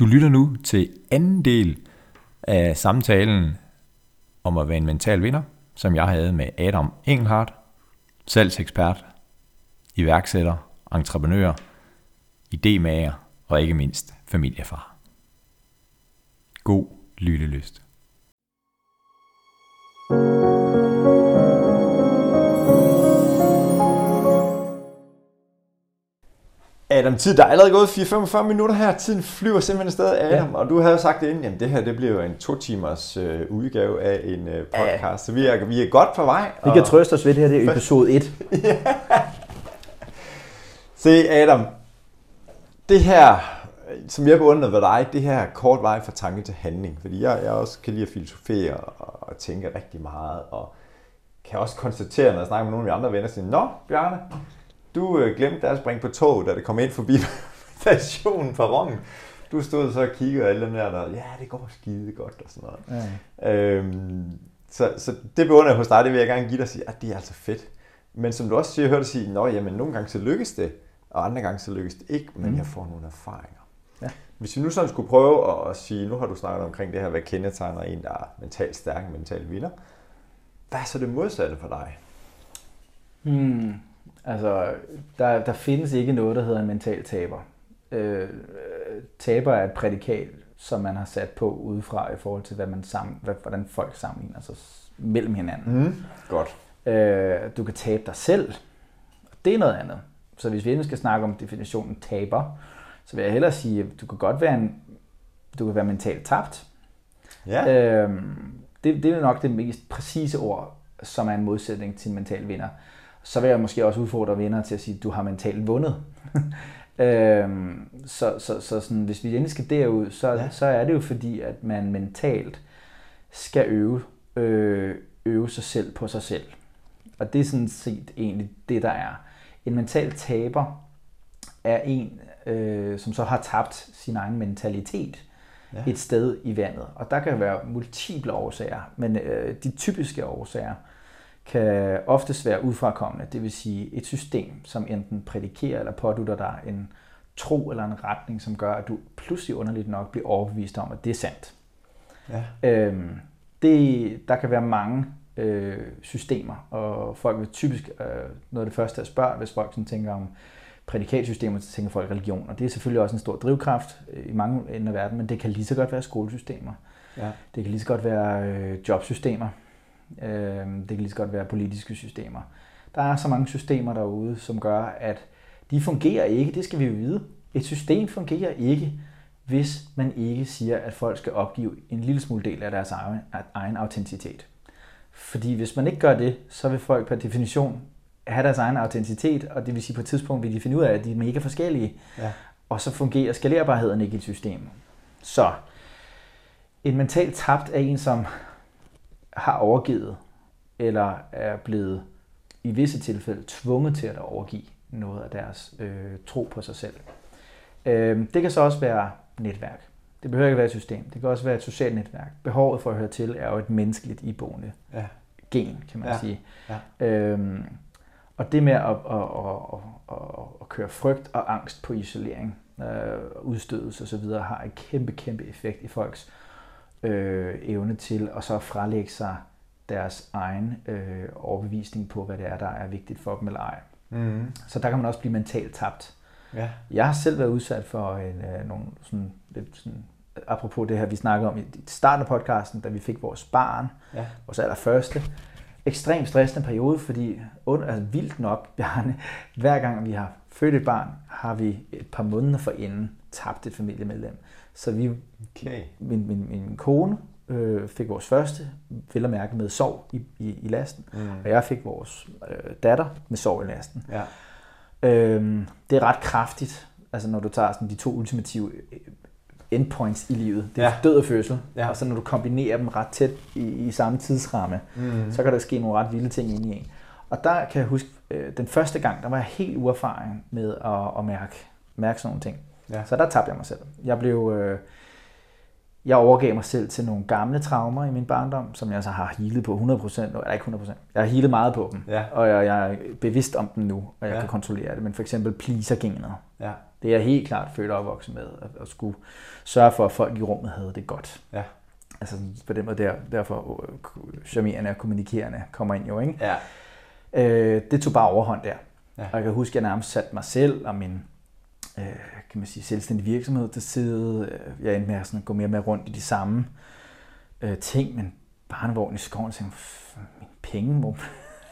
Du lytter nu til anden del af samtalen om at være en mental vinder, som jeg havde med Adam Engelhardt, salgsekspert, iværksætter, entreprenør, idémager og ikke mindst familiefar. God lyttelyst. Adam, tid, der er allerede gået 4-45 minutter her. Tiden flyver simpelthen afsted, Adam. Ja. Og du havde jo sagt det inden, jamen det her det bliver jo en to timers øh, udgave af en øh, podcast. Ja. Så vi er, vi er godt på vej. Vi kan trøste os ved det her, det er episode 1. ja. Se Adam, det her, som jeg beundrer ved dig, det her kort vej fra tanke til handling. Fordi jeg, jeg også kan lide at filosofere og, og tænke rigtig meget. Og kan også konstatere, når jeg snakker med nogle af mine andre venner, siger, Nå, Bjarne, du øh, glemte at springe på toget, da det kom ind forbi stationen på Rongen. Du stod så og kiggede alle dem der, der, ja, det går skide godt og sådan noget. Ja. Øhm, så, så det beundrer jeg hos dig, det vil jeg gerne give dig at sige, at det er altså fedt. Men som du også siger, hørte sige, at jamen, nogle gange så lykkes det, og andre gange så lykkes det ikke, men mm. jeg får nogle erfaringer. Ja. Hvis vi nu sådan skulle prøve at, at sige, nu har du snakket omkring det her, hvad kendetegner en, der er mentalt stærk, mentalt vinder. Hvad er så det modsatte for dig? Hmm. Altså, der, der findes ikke noget, der hedder en mental taber. Øh, taber er et prædikat, som man har sat på udefra i forhold til, hvad man sammen, hvad, hvordan folk sammenligner sig mellem hinanden. Mm, godt. Øh, du kan tabe dig selv, det er noget andet. Så hvis vi endnu skal snakke om definitionen taber, så vil jeg hellere sige, at du kan godt være, en, du kan være mentalt tabt. Ja. Øh, det, det er nok det mest præcise ord, som er en modsætning til en mental vinder så vil jeg måske også udfordre venner til at sige, at du har mentalt vundet. øhm, så så, så sådan, hvis vi endelig skal derud, så, ja. så er det jo fordi, at man mentalt skal øve, øh, øve sig selv på sig selv. Og det er sådan set egentlig det, der er. En mental taber er en, øh, som så har tabt sin egen mentalitet ja. et sted i vandet. Og der kan være multiple årsager, men øh, de typiske årsager, kan oftest være udfrakommende, det vil sige et system, som enten prædikerer eller pådutter dig en tro eller en retning, som gør, at du pludselig underligt nok bliver overbevist om, at det er sandt. Ja. Øhm, det, der kan være mange øh, systemer, og folk vil typisk, øh, noget af det første at spørge, hvis folk sådan tænker om prædikatsystemer, så tænker folk religion, og det er selvfølgelig også en stor drivkraft øh, i mange ender af verden, men det kan lige så godt være skolesystemer. Ja. Det kan lige så godt være øh, jobsystemer. Øh, det kan lige så godt være politiske systemer. Der er så mange systemer derude, som gør, at de fungerer ikke. Det skal vi jo vide. Et system fungerer ikke, hvis man ikke siger, at folk skal opgive en lille smule del af deres egen, egen autenticitet. Fordi hvis man ikke gør det, så vil folk per definition have deres egen autenticitet, og det vil sige på et tidspunkt vil de finde ud af, at de er mega forskellige. Ja. Og så fungerer skalerbarheden ikke i et system. Så en mentalt tabt er en, som har overgivet, eller er blevet i visse tilfælde tvunget til at overgive noget af deres øh, tro på sig selv. Øh, det kan så også være netværk. Det behøver ikke være et system. Det kan også være et socialt netværk. Behovet for at høre til er jo et menneskeligt iboende ja. gen, kan man ja. sige. Ja. Øhm, og det med at, at, at, at, at køre frygt og angst på isolering, øh, udstødelse osv., har en kæmpe, kæmpe effekt i folks øh, evne til at så frelægge sig deres egen øh, overbevisning på, hvad det er, der er vigtigt for dem eller ej. Mm. Så der kan man også blive mentalt tabt. Ja. Jeg har selv været udsat for en, øh, nogle sådan, lidt sådan, apropos det her, vi snakkede om i starten af podcasten, da vi fik vores barn, ja. vores allerførste, ekstremt stressende periode, fordi under, altså vildt nok, Bjarne, hver gang vi har født et barn, har vi et par måneder forinden tabt et familiemedlem. Så vi, okay. min, min, min kone øh, fik vores første, vel at mærke med sov i, i, i lasten, mm. og jeg fik vores øh, datter med sov i lasten. Ja. Øhm, det er ret kraftigt, altså når du tager sådan de to ultimative øh, endpoints i livet. Det er ja. død og fødsel, ja. og så når du kombinerer dem ret tæt i, i samme tidsramme, mm. så kan der ske nogle ret vilde ting ind i en. Og der kan jeg huske, øh, den første gang, der var jeg helt uerfaren med at, at mærke, mærke sådan nogle ting. Ja. Så der tabte jeg mig selv. Jeg blev... Øh, jeg overgav mig selv til nogle gamle traumer i min barndom, som jeg så har healet på 100%, eller ikke 100%, jeg har healet meget på dem, ja. og jeg, jeg er bevidst om dem nu, og jeg ja. kan kontrollere det, men for eksempel pleaser-genet. Ja. Det er jeg helt klart født og opvokset med, at, at skulle sørge for, at folk i rummet havde det godt. Ja. Altså på den måde der, derfor øh, charmerende og kommunikerende kommer ind jo, ikke? Ja. Øh, det tog bare overhånd der. Ja. Og jeg kan huske, at jeg nærmest satte mig selv og min øh, kan man sige, selvstændig virksomhed til side. Øh, Jeg endte med at sådan, gå mere med rundt i de samme øh, ting, men barnevogn i skoven, og tænkte, "F- mine penge, hvor,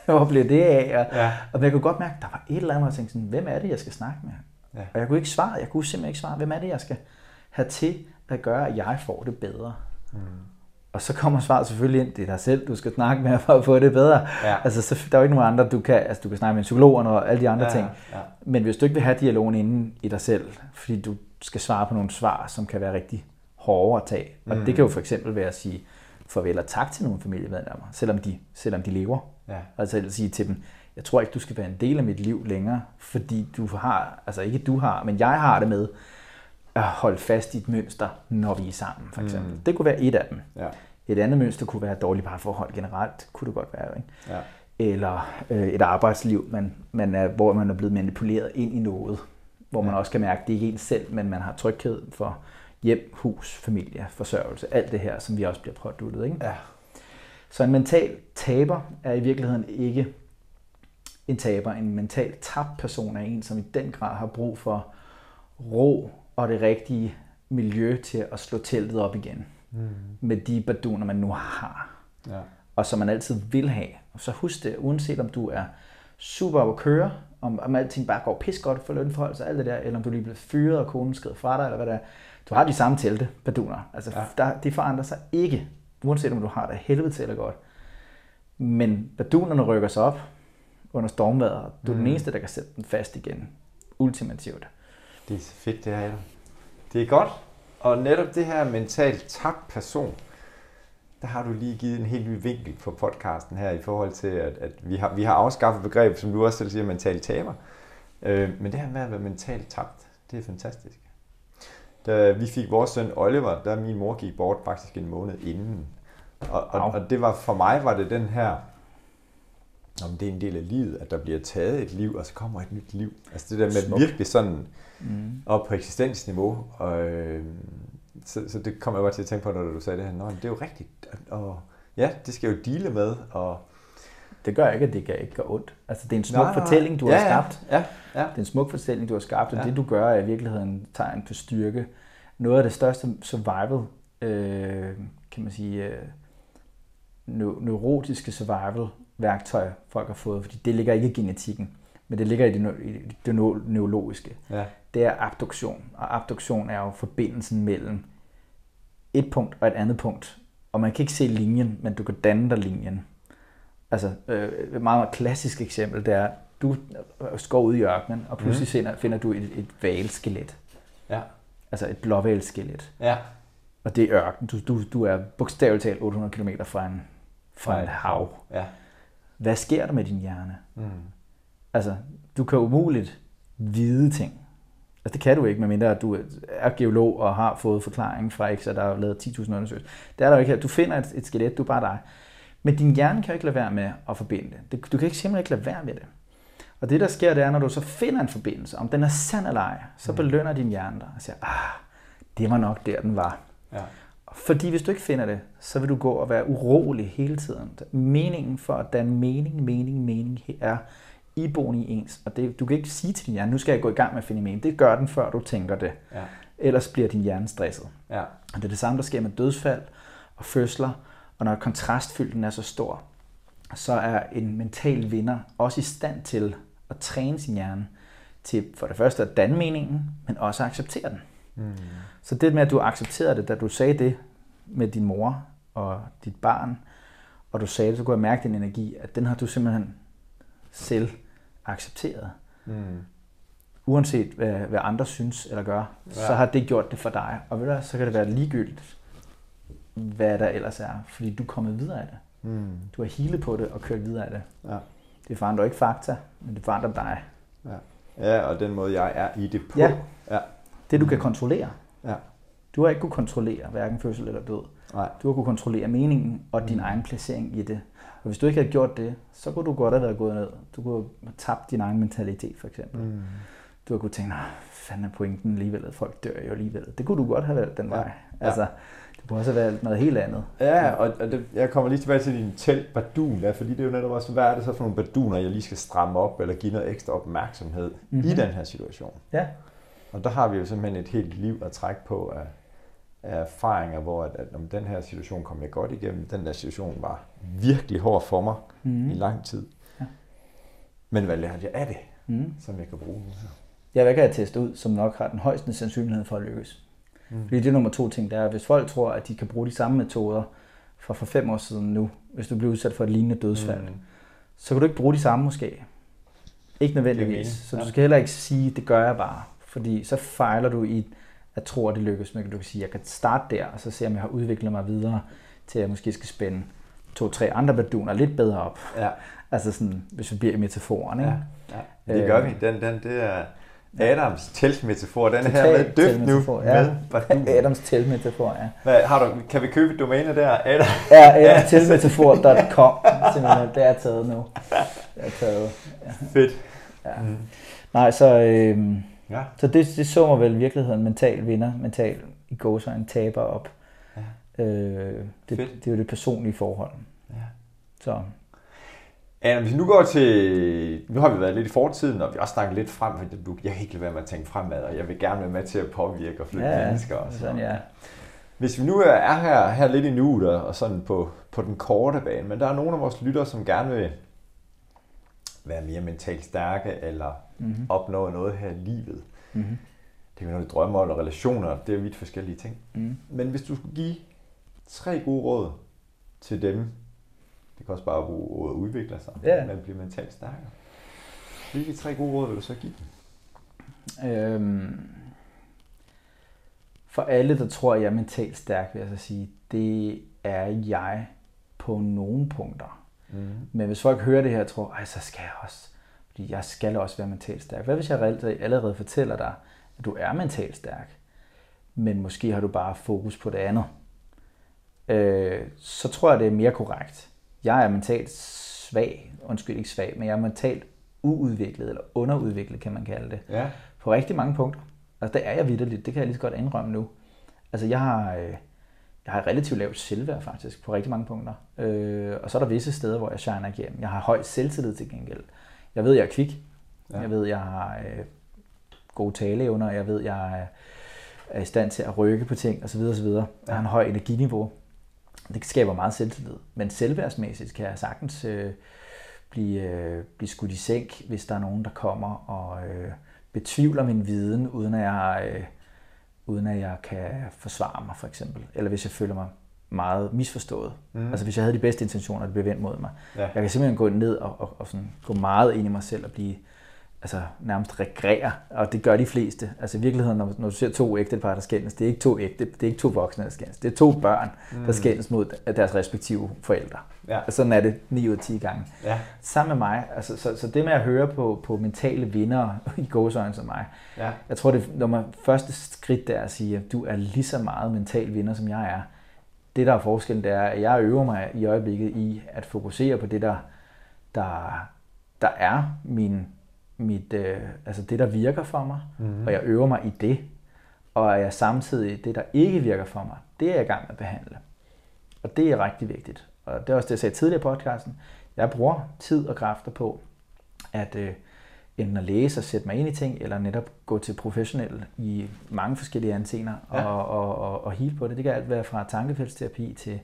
hvor blev det af? Og, Ja. og jeg kunne godt mærke, at der var et eller andet, hvor jeg tænkte sådan, hvem er det, jeg skal snakke med? Ja. Og jeg kunne ikke svare, jeg kunne simpelthen ikke svare, hvem er det, jeg skal have til at gøre, at jeg får det bedre? Mm. Og så kommer svaret selvfølgelig ind, det er dig selv, du skal snakke med for at få det bedre. Ja. Altså, så, der er jo ikke nogen andre, du kan, altså, du kan snakke med en psykolog og alle de andre Ja, ting. ja. Men hvis du ikke vil have dialogen inde i dig selv, fordi du skal svare på nogle svar, som kan være rigtig hårde at tage. Og Mm. det kan jo for eksempel være at sige farvel og tak til nogle familiemedlemmer, selvom de, selvom de lever. Ja. Altså at sige til dem, jeg tror ikke, du skal være en del af mit liv længere, fordi du har, altså ikke du har, men jeg har det med at holde fast i et mønster, når vi er sammen, for eksempel. Mm. Det kunne være et af dem. Ja. Et andet mønster kunne være dårlige parforhold generelt, kunne det godt være, ikke? Ja. Eller øh, et arbejdsliv, man, man er, hvor man er blevet manipuleret ind i noget, hvor man Ja. også kan mærke, at det ikke er ens selv, men man har tryghed for hjem, hus, familie, forsørgelse, alt det her, som vi også bliver påduttet. Ikke? Ja. Så en mental taber er i virkeligheden ikke en taber. En mental tabt person er en, som i den grad har brug for ro og det rigtige miljø til at slå teltet op igen. Mm. Med de baduner, man nu har Ja. og som man altid vil have. Og så husk det, uanset om du er super op at køre, om, om alting bare går pis godt for lønforhold, så alt det der, eller om du lige bliver fyret, og konen skrider fra dig, eller hvad det er. Du har de samme telte, baduner. Altså, Ja. der, det forandrer sig ikke, uanset om du har det helvede til eller godt. Men badunerne rykker sig op under stormvejret, og du er Mm. den eneste, der kan sætte den fast igen. Ultimativt. Det er så fedt, det her. Det er godt. Og netop det her mentalt tabt person, der har du lige givet en helt ny vinkel på podcasten her i forhold til, at, at vi, har, vi har afskaffet begrebet, som du også selv siger, mentalt taber. Øh, men det her med at være mentalt tabt, det er fantastisk. Da vi fik vores søn Oliver, der min mor gik bort faktisk en måned inden. Og, og, og det var for mig var det den her, om det er en del af livet, at der bliver taget et liv, og så kommer et nyt liv. Altså det der med Smukt. virkelig sådan Mm. op på eksistensniveau. Og, øh, så, så det kom jeg bare til at tænke på, når du sagde det her. Nå, det er jo rigtigt. Og ja, det skal jeg jo dele med. Og, Det gør ikke, at det ikke gøre ondt. Altså, det er en smuk Nej, fortælling, du har ja, skabt. Ja, ja, Det er en smuk fortælling, du har skabt, og Ja. det du gør er i virkeligheden tegn på styrke. Noget af det største survival, øh, kan man sige, øh, neu- neurotiske survival værktøj, folk har fået, fordi det ligger ikke i genetikken, men det ligger i det, i det neu- neurologiske. ja, Det er abduktion, og abduktion er jo forbindelsen mellem et punkt og et andet punkt. Og man kan ikke se linjen, men du kan danne dig linjen. Altså, øh, et meget, meget klassisk eksempel, det er, du går ud i ørkenen, og pludselig Mhm. finder, finder du et, et valskelet. ja, Altså et blåvalskelet. ja. Og det er ørken. Du, du, du er bogstaveligt talt 800 km fra, en, fra et hav. Ja. Hvad sker der med din hjerne? Mm. Altså, du kan umuligt vide ting. Altså, det kan du ikke, medmindre at du er geolog og har fået forklaring fra X, og der er lavet 10.000 undersøgelser. Det er der jo ikke her. Du finder et, et skelet, du er bare dig. Men din hjerne kan jo ikke lade være med at forbinde det. det. Du kan ikke simpelthen ikke lade være med det. Og det, der sker, det er, når du så finder en forbindelse, om den er sand eller ej, så belønner din hjerne dig og siger, ah, det var nok der, den var. Ja. Fordi hvis du ikke finder det, så vil du gå og være urolig hele tiden. Meningen for at danne mening, mening, mening er iboende i ens. Og det, du kan ikke sige til din hjerne, nu skal jeg gå i gang med at finde mening. Det gør den, før du tænker det. Ja. Ellers bliver din hjerne stresset. Ja. Og det er det samme, der sker med dødsfald og fødsler. Og når kontrastfylden er så stor, så er en mental vinder også i stand til at træne sin hjerne til for det første at danne meningen, men også at acceptere den. Mm. Så det med, at du accepterede det, da du sagde det med din mor og dit barn, og du sagde det, så kunne jeg mærke din energi, at den har du simpelthen selv accepteret. Mm. Uanset hvad, hvad andre synes eller gør, ja. så Ja. har det gjort det for dig. Og ved du, så kan det være ligegyldigt, hvad der ellers er, fordi du er kommet videre af det. Mm. Du har healet på det og kørt videre af det. Ja. Det forandrer ikke fakta, men det forandrer dig. ja, og den måde, jeg er i det på. Ja. Ja. Det du kan kontrollere. Ja. Du har ikke kunne kontrollere hverken fødsel eller død. Nej. Du har kunne kontrollere meningen og din Mm. egen placering i det. Og hvis du ikke havde gjort det, så kunne du godt have været gået ned. Du kunne have tabt din egen mentalitet, for eksempel. Mm. du har kunnet tænke, nej, fanden er pointen alligevel, at folk dør jo alligevel. Det kunne du godt have valgt den vej. Ja. Altså, det kunne også have valgt noget helt andet. Ja, og, og det, jeg kommer lige tilbage til din telt badun, ja, fordi det er jo netop også, hvad er det så for nogle baduner, jeg lige skal stramme op, eller give noget ekstra opmærksomhed mm-hmm. i den her situation. Ja. Og der har vi jo simpelthen et helt liv at trække på af, af erfaringer, hvor at, at om den her situation kom jeg godt igennem, den der situation var virkelig hård for mig mm. i lang tid. Ja. Men hvad lærte jeg af det, mm. som jeg kan bruge nu her? Ja, hvad kan jeg teste ud, som nok har den højeste sandsynlighed for at lykkes? Mm. Fordi det er nummer to ting, der er, hvis folk tror, at de kan bruge de samme metoder fra for fem år siden nu, hvis du bliver udsat for et lignende dødsfald, mm. så kan du ikke bruge de samme måske. Ikke nødvendigvis. Så du skal heller ikke sige, det gør jeg bare. Fordi så fejler du i at tro, at det lykkes. Men du kan sige, jeg kan starte der, og så se, om jeg har udviklet mig videre, til at jeg måske skal spænde to-tre andre baduner lidt bedre op. Ja. Altså sådan, hvis vi bliver i metaforen. Ikke? Ja. ja. Det gør vi. Den, den, det er Adams teltmetafor. Den her med døft nu ja. med bardun. Adams teltmetafor, ja. Hvad, har du, kan vi købe et domæne der? Adam. Ja, adamstelmetafor.com. Simpelthen, det er taget nu. Det er taget. Ja. Fedt. Ja. Mm. Nej, så... Øh, Ja. Så det, det så mig vel i virkeligheden mental vinder, mental i går så en taber op. Ja. Øh, det, det er jo det personlige forhold. Ja. Så. Anna, hvis nu går til... Nu har vi været lidt i fortiden, og vi har også snakket lidt frem, for du, jeg kan ikke lade være med at tænke fremad, og jeg vil gerne være med til at påvirke og flytte ja, mennesker. Og sådan. sådan, ja. Hvis vi nu er her, her lidt i nuet og sådan på, på den korte bane, men der er nogle af vores lyttere, som gerne vil være mere mentalt stærke, eller mm-hmm. opnå noget her i livet. Mm-hmm. Det kan være noget, drømmer eller relationer, det er vidt forskellige ting. Mm. Men hvis du skulle give tre gode råd til dem, det kan også bare bruge ordet udvikle sig, ja. men blive mentalt stærkere. Hvilke tre gode råd vil du så give dem? Øhm, for alle, der tror, at jeg er mentalt stærk, vil jeg så sige, det er jeg på nogle punkter. Mm. Men hvis folk hører det her og tror, Ej, så skal jeg også fordi jeg skal også være mentalt stærk. Hvad hvis jeg allerede fortæller dig, at du er mentalt stærk, men måske har du bare fokus på det andet? Øh, så tror jeg, det er mere korrekt. Jeg er mentalt svag, undskyld ikke svag, men jeg er mentalt uudviklet, eller underudviklet, kan man kalde det. Ja. På rigtig mange punkter. Altså, det er jeg vidderligt. Det kan jeg lige så godt indrømme nu. Altså, jeg har, øh, jeg har relativt lavt selvværd faktisk, på rigtig mange punkter. Øh, og så er der visse steder, hvor jeg shiner igennem. Jeg har høj selvtillid til gengæld. Jeg ved, jeg er kvik. Ja. Jeg ved, jeg har øh, gode taleevner. Jeg ved, jeg er, i stand til at rykke på ting osv. osv. Jeg har en høj energiniveau. Det skaber meget selvtillid. Men selvværdsmæssigt kan jeg sagtens øh, blive, øh, blive skudt i sænk, hvis der er nogen, der kommer og øh, betvivler min viden, uden at jeg... Øh, uden at jeg kan forsvare mig, for eksempel. Eller hvis jeg føler mig meget misforstået. Mm. Altså hvis jeg havde de bedste intentioner, det blev vendt mod mig. Ja. Jeg kan simpelthen gå ned og, og, og sådan, gå meget ind i mig selv og blive altså, nærmest regrere, og det gør de fleste. Altså i virkeligheden, når, når du ser to ægtepar, der skændes, det er ikke to ægte, det er ikke to voksne, der skændes. Det er to børn, mm. der skændes mod deres respektive forældre. Ja. Og sådan er det 9 ud af 10 gange. Ja. Sammen med mig, altså, så, så det med at høre på, på mentale vinder i gåsøjne som mig, ja. jeg tror, det når man første skridt der er at sige, at du er lige så meget mental vinder, som jeg er, det, der er forskellen, det er, at jeg øver mig i øjeblikket i at fokusere på det, der, der, der er min, mit, øh, altså det, der virker for mig, mm-hmm. og jeg øver mig i det, og er jeg samtidig det, der ikke virker for mig, det er jeg i gang med at behandle. Og det er rigtig vigtigt. Og det er også det, jeg sagde tidligere i podcasten. Jeg bruger tid og kræfter på at øh, enten at læse og sætte mig ind i ting, eller netop gå til professionelle i mange forskellige ansener ja. og, og, og, og heal på det. Det kan alt være fra tankefeldsterapi til,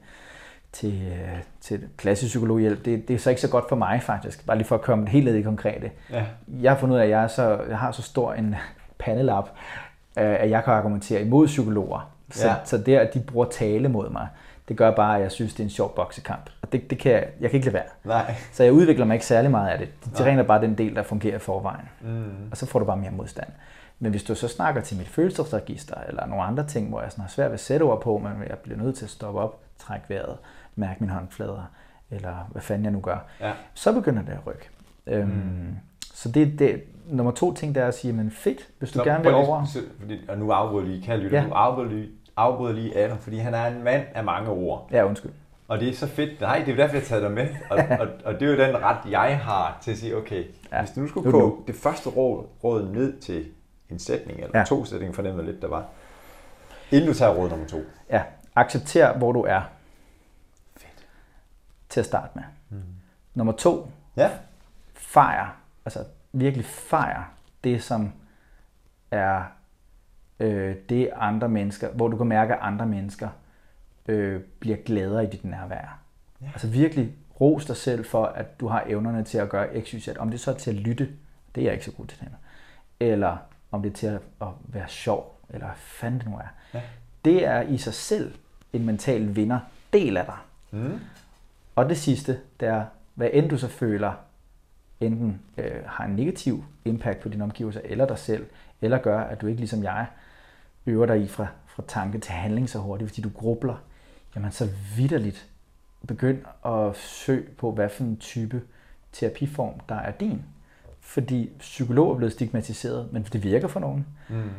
til, øh, til klassisk psykologhjælp. Det, det er så ikke så godt for mig faktisk, bare lige for at komme helt ned i konkrete. Ja. Jeg har fundet ud af, at jeg, er så, jeg har så stor en panelap, øh, at jeg kan argumentere imod psykologer. Så, ja. så det, at de bruger tale mod mig, det gør bare, at jeg synes, det er en sjov boksekamp. Og det, det kan jeg, jeg kan ikke lade være. Nej. Så jeg udvikler mig ikke særlig meget af det. Det træner bare den del, der fungerer i forvejen. Mm. Og så får du bare mere modstand. Men hvis du så snakker til mit følelsesregister, eller nogle andre ting, hvor jeg sådan har svært ved at sætte ord på, men jeg bliver nødt til at stoppe op, trække vejret, mærke mine håndflader, eller hvad fanden jeg nu gør, ja. så begynder det at rykke. Øhm, mm. Så det, det, nummer to ting, der er at sige, men fedt, hvis du Nå, gerne vil over... Fordi, og nu afbryder lige, kan jeg lytte, ja. nu afbryder lige, afbryder lige Adam, fordi han er en mand af mange ord. Ja, undskyld. Og det er så fedt. Nej, det er derfor, jeg har taget dig med. Og, og, og det er jo den ret, jeg har til at sige, okay, ja. hvis du nu skulle koge det første råd, råd ned til en sætning, eller ja. to sætninger, fornemmer lidt, der var, inden du tager råd nummer to. Ja, accepter, hvor du er. Fedt. Til at starte med. Mm. Nummer to, ja. fejr, altså virkelig fejr det, som er øh, det andre mennesker, hvor du kan mærke, at andre mennesker øh, bliver gladere i dit nærvær. Ja. Altså virkelig ros dig selv for, at du har evnerne til at gøre x, y, z. Om det så er til at lytte, det er jeg ikke så god til det Eller om det er til at, at være sjov, eller hvad fanden det nu er. Ja. Det er i sig selv en mental vinder del af dig. Mm. Og det sidste, det er, hvad end du så føler, enten øh, har en negativ impact på dine omgivelser, eller dig selv, eller gør, at du ikke ligesom jeg øver dig i fra, fra tanke til handling så hurtigt, fordi du grubler, jamen så vidderligt begynd at søge på, hvad for en type terapiform, der er din. Fordi psykolog er blevet stigmatiseret, men det virker for nogen. Mm.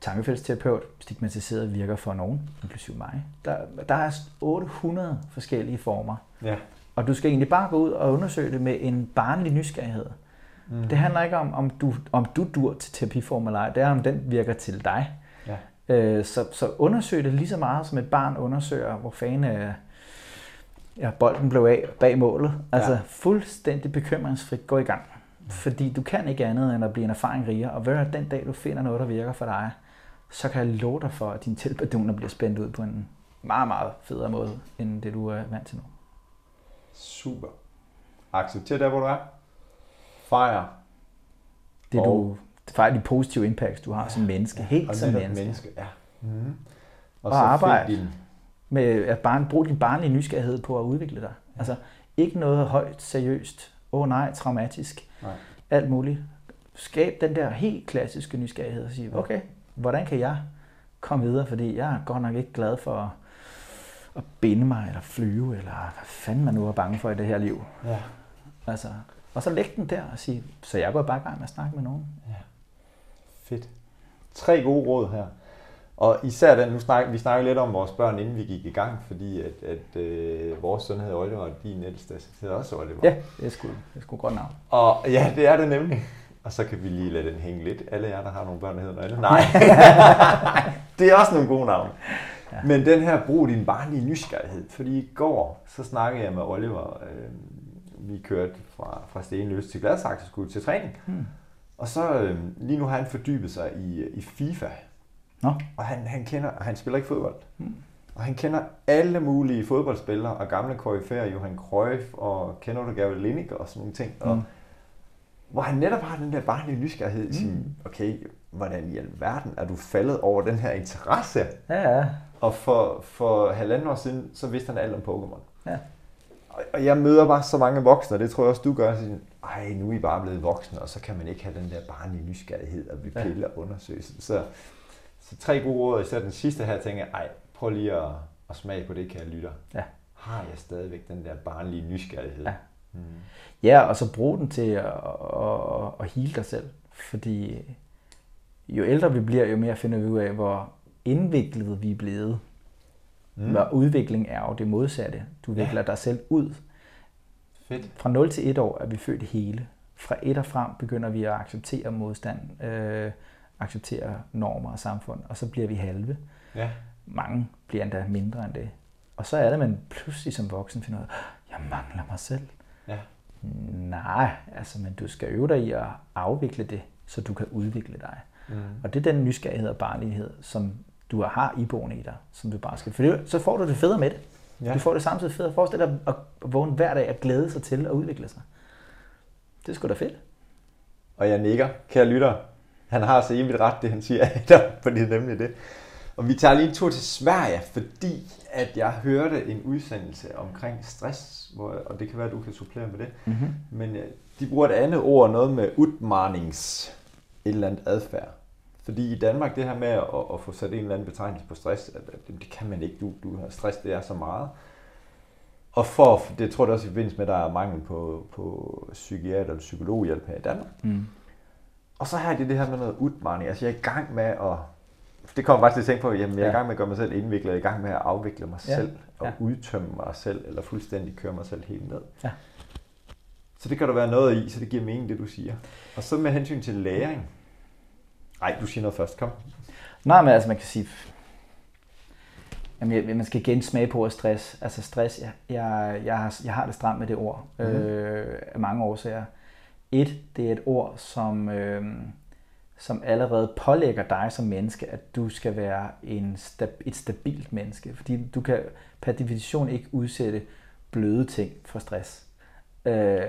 Tankefældsterapeut, stigmatiseret, virker for nogen, inklusive mig. Der, der er 800 forskellige former. Ja. Og du skal egentlig bare gå ud og undersøge det med en barnlig nysgerrighed. Mm. Det handler ikke om, om du, om du dur til terapiform eller ej. Det er, om den virker til dig. Ja. Øh, så, så undersøg det lige så meget, som et barn undersøger, hvor fanden øh, ja, bolden blev af bag målet. Altså ja. fuldstændig bekymringsfrit gå i gang. Fordi du kan ikke andet end at blive en erfaring rigere. Og hver den dag, du finder noget, der virker for dig, så kan jeg love dig for, at dine tilbaduner bliver spændt ud på en meget, meget federe måde, end det du er vant til nu. Super. Accepter der, hvor du er. Fejr. Det, du, fejrer de positive impacts, du har ja, som menneske. Ja, helt som menneske. menneske. Ja. Mm. Og, og så arbejde din... med at bare bruge din barnlige nysgerrighed på at udvikle dig. Ja. Altså ikke noget højt, seriøst. Åh oh, nej, traumatisk. Nej. Alt muligt. Skab den der helt klassiske nysgerrighed og sige, okay, hvordan kan jeg komme videre? Fordi jeg er godt nok ikke glad for at binde mig, eller flyve, eller hvad fanden man nu er bange for i det her liv. Ja. Altså, og så læg den der og sige, så jeg går bare i gang med at snakke med nogen. Ja. Fedt. Tre gode råd her. Og især den, nu snak, vi snakker lidt om vores børn, inden vi gik i gang, fordi at, at øh, vores søn hedder Oliver, og din ældste hedder også Oliver. Ja, det er sgu, det er sgu godt navn. Og ja, det er det nemlig. Og så kan vi lige lade den hænge lidt. Alle jer, der har nogle børn, der hedder noget andet. Nej, det er også nogle gode navne. Ja. Men den her, brug din barnlige nysgerrighed. Fordi i går, så snakkede jeg med Oliver. Øh, vi kørte fra, fra Stenløs til Gladsaxe, skulle til træning. Hmm. Og så øh, lige nu har han fordybet sig i, i FIFA. Nå. Og han, han kender, han spiller ikke fodbold. Hmm. Og han kender alle mulige fodboldspillere og gamle koryfærer, Johan Cruyff og kender du Gary Lineker og sådan nogle ting. Hmm. Og, hvor han netop har den der barnlige nysgerrighed i sin, mm. okay, hvordan i alverden er du faldet over den her interesse? Ja, ja. Og for, for halvanden år siden, så vidste han alt om Pokémon. Ja. Og, og jeg møder bare så mange voksne, og det tror jeg også, du gør. Så, Ej, nu er I bare blevet voksne, og så kan man ikke have den der barnlige nysgerrighed og blive pille og undersøge. Så, så tre gode råd, især den sidste her, tænker jeg, ej, prøv lige at, at smage på det, kan jeg lytter. Ja. Har jeg stadigvæk den der barnlige nysgerrighed? Ja. Mm. Ja, og så brug den til at, at, at hele dig selv. Fordi jo ældre vi bliver, jo mere finder vi ud af, hvor indviklet vi er blevet. Mm. Hvor udvikling er jo det modsatte. Du vikler ja. dig selv ud. Fedt. Fra 0 til 1 år er vi født hele. Fra 1 og frem begynder vi at acceptere modstand, øh, acceptere normer og samfund, og så bliver vi halve. Ja. Mange bliver endda mindre end det. Og så er det, man pludselig som voksen finder ud af, jeg mangler mig selv. Ja. Nej, altså, men du skal øve dig i at afvikle det, så du kan udvikle dig. Mm. Og det er den nysgerrighed og barnlighed, som du har iboende i dig, som du bare skal... For det, så får du det federe med det. Ja. Du får det samtidig federe. Forestil dig at vågne hver dag at glæde sig til at udvikle sig. Det er sgu da fedt. Og jeg nikker, kære lytter. Han har så evigt ret, det han siger, fordi det er nemlig det. Og vi tager lige en tur til Sverige, fordi at jeg hørte en udsendelse omkring stress, hvor, og det kan være, at du kan supplere med det. Mm-hmm. Men øh, de bruger et andet ord, noget med udmarnings et eller andet adfærd. Fordi i Danmark, det her med at, at få sat en eller anden betegnelse på stress, at, at det kan man ikke. Du, du har stress, det er så meget. Og for, det tror jeg også i forbindelse med, at der er mangel på, på psykiater eller psykologhjælp her i Danmark. Mm. Og så har jeg det her med noget udmarning. Altså jeg er i gang med at det kommer bare til at tænke på, jamen jeg er i gang med at gøre mig selv indviklet, jeg er i gang med at afvikle mig ja. selv, og ja. udtømme mig selv, eller fuldstændig køre mig selv helt ned. Ja. Så det kan der være noget i, så det giver mening, det du siger. Og så med hensyn til læring. Nej, du siger noget først, kom. Nej, men altså man kan sige, Jamen, man skal igen smage på at stress. Altså stress, jeg, jeg, jeg, har, jeg har det stramt med det ord mm. øh, af mange årsager. Et, det er et ord, som, øh, som allerede pålægger dig som menneske, at du skal være en stab, et stabilt menneske. Fordi du kan per definition ikke udsætte bløde ting for stress. Øh,